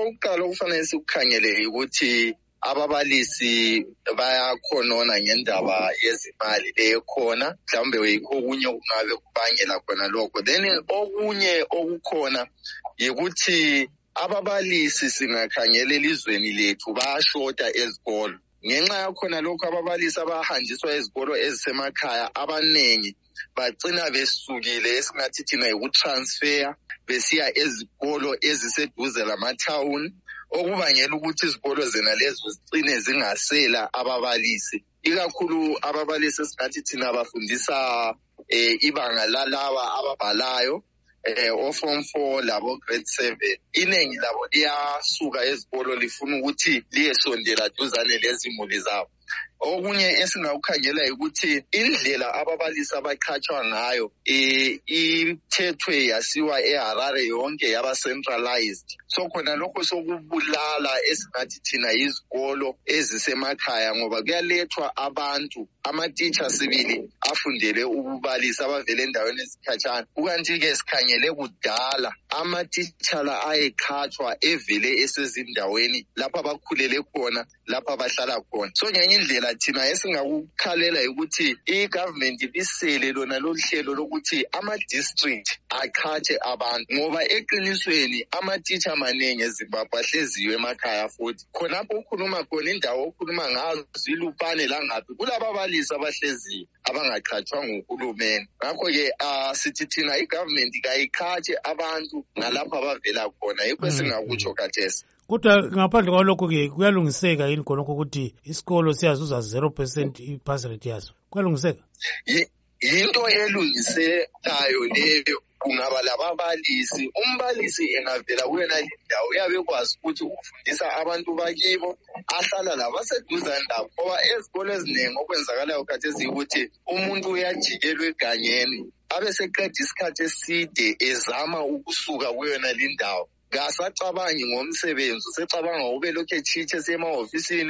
okokuqala okufanele sikukhangele ukuthi ababalisi bayakhonona ngendaba yezimali lekhona mhlawumbe okunye okungabe kubangela khona lokho. Then okunye okukhona yikuthi ababalisi singakhangela elizweni lethu bayashota ezikolo. Ngenxa yakhona lokhu ababalisi abahanjiswa ezikolo ezisemakhaya abaningi bagcina besukile esingathi thina yikutransfer besiya ezikolo eziseduze lamathawuni okubangela ukuthi izikolo zena lezo zicine zingasela ababalisi ikakhulu ababalisi esingathi thina bafundisa eh, ibanga lalaba ababhalayo. Eh, oform four labo grade seven. Iningi labo liyasuka ezikolo lifuna ukuthi liyesondela duzane lezimuli zabo. Okunye esingakukhangela yikuthi indlela ababalisi abaqhatshwa ngayo eh, ithethwe yasiwa eharare yonke yaba centralized so khona lokho sokubulala esingathi thina yizikolo ezisemakhaya ngoba kuyalethwa abantu amatitsha sibili afundele ukubalisa abavele endaweni ezikhatshana. Kukanti-ke sikhangele kudala amatitsha la ayekhatshwa evele esezindaweni lapho abakhulele khona lapho abahlala khona. So ngenye indlela thina esingakukhalela ukuthi i-government ibisele lona lolu hlelo lokuthi ama-district aqhatshe abantu. Ngoba eqinisweni amatitsha amaningi ezimbabwe ahleziyo emakhaya futhi. Khonapho ukhuluma khona indawo okhuluma ngazo ilupane langaphi kulababalisi abahleziyo abangaqhatshwa nguhulumeni. Ngakho-ke um sithi thina i-government kayiqhatshe abantu ngalapho abavela khona. Yikho esingakutsho khathesi kodwa ngaphandle kwalokho-ke kuyalungiseka yini khonokho ukuthi isikolo siyazuza zero percent i-pass rate yaso? Kuyalungiseka? Yi- yinto elungisekayo leyo. Kungaba lababalisi. Umbalisi engavela kuyona lindawo uyabe ekwazi ukuthi ufundisa abantu bakibo ahlala labo aseduzane labo ngoba ezikolo eziningi okwenzakalayo khathesi yikuthi umuntu uyajikelwa egangeni abe seqeda isikhathi eside ezama ukusuka kuyona lindawo. Kasacabangi ngomsebenzi usecabanga ube lokhu etshitshe esemahhofisini